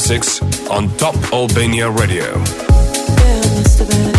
Classics on Top Albania Radio. There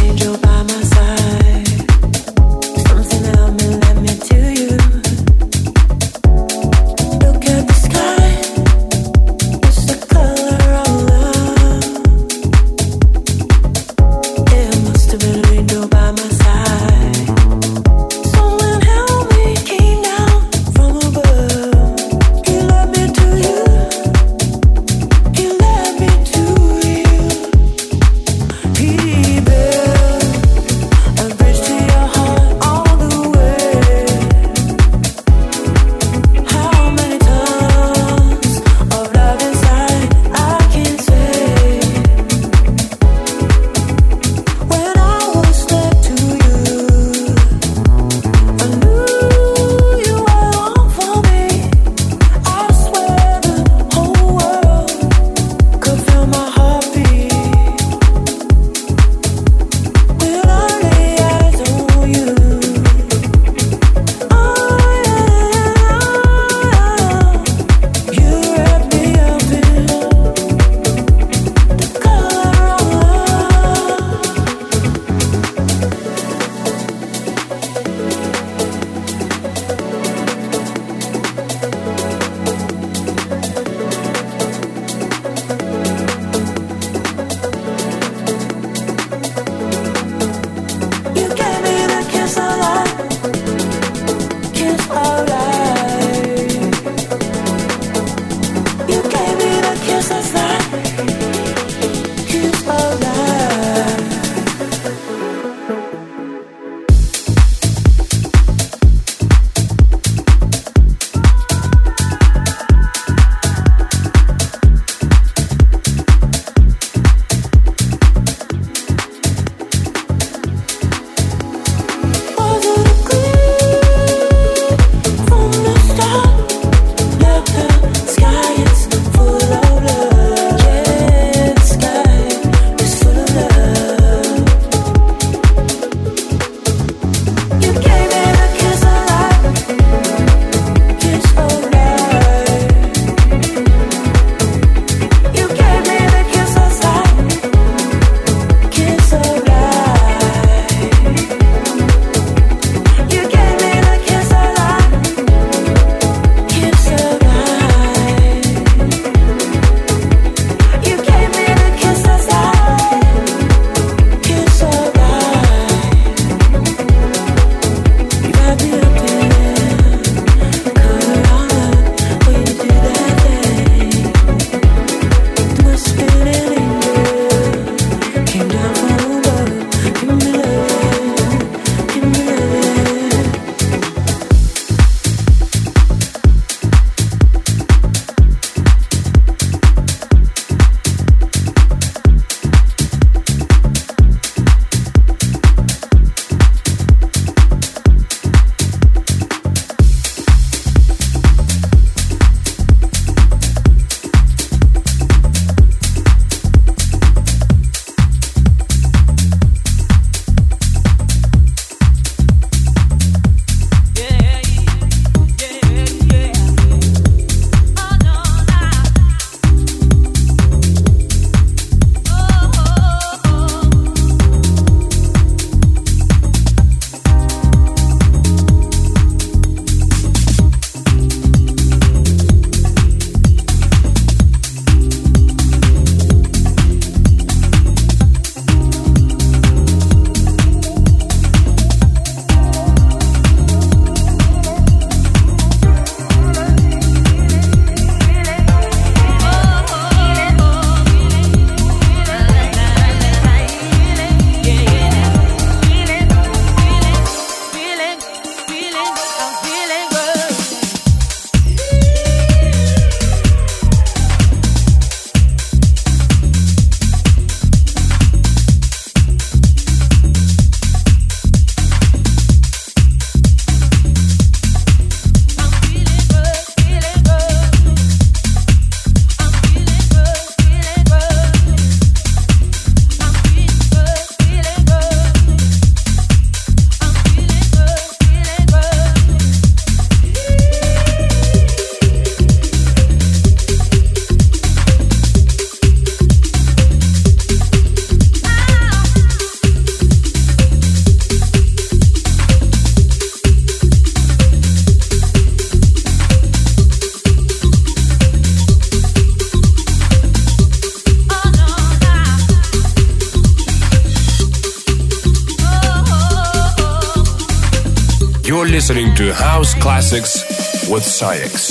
with SAIX.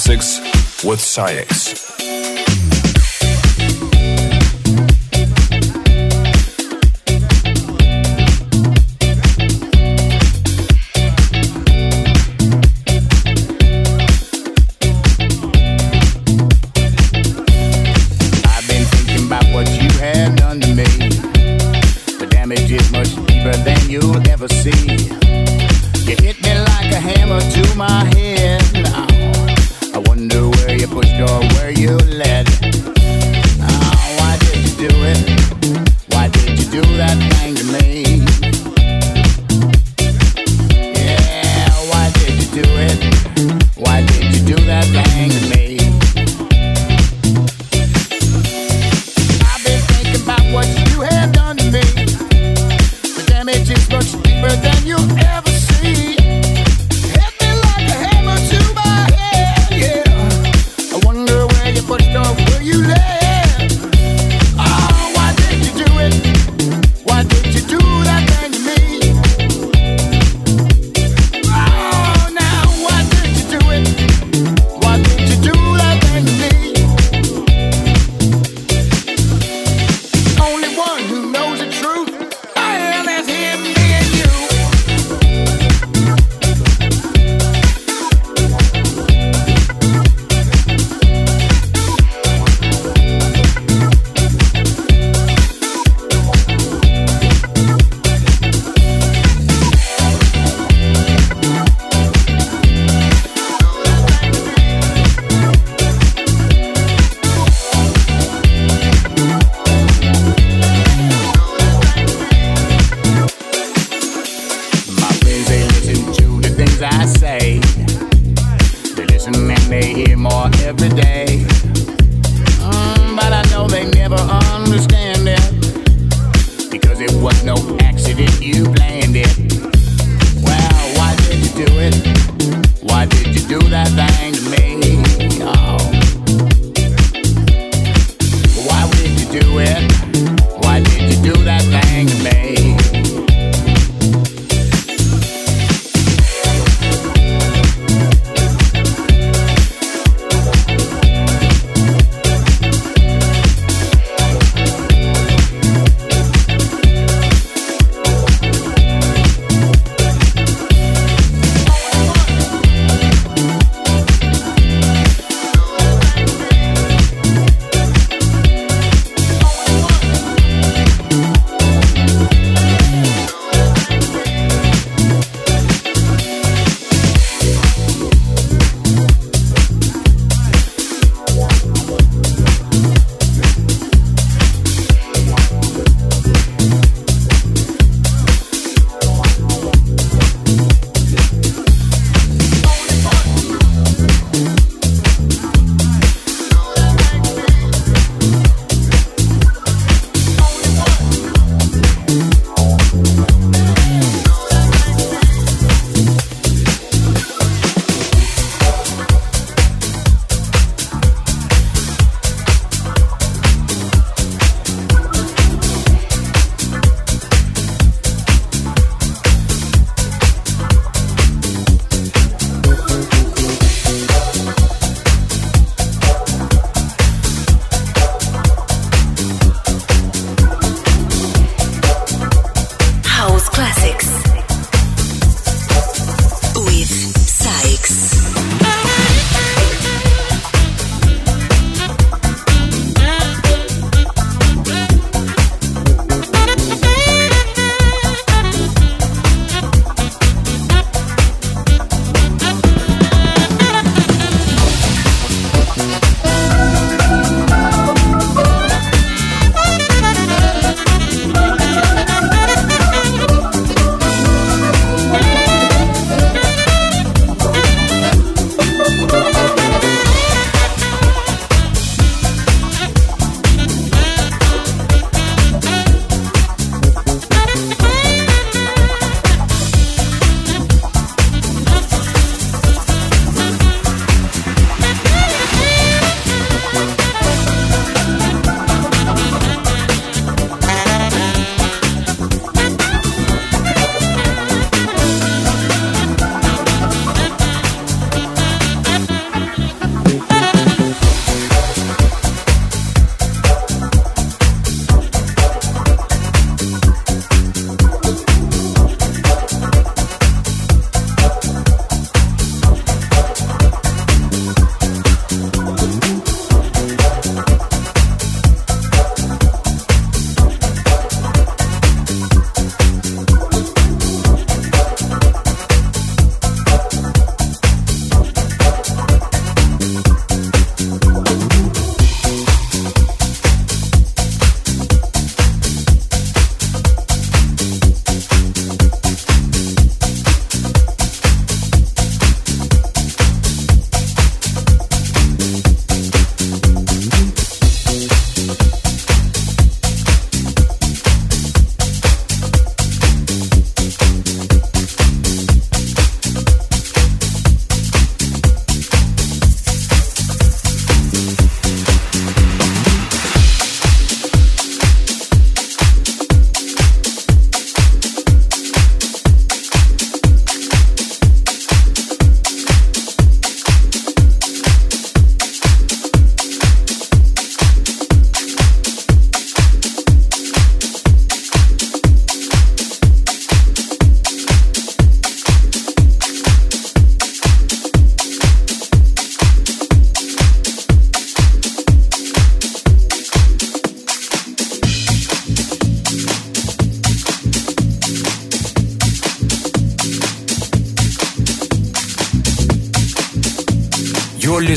Classics with SAIX.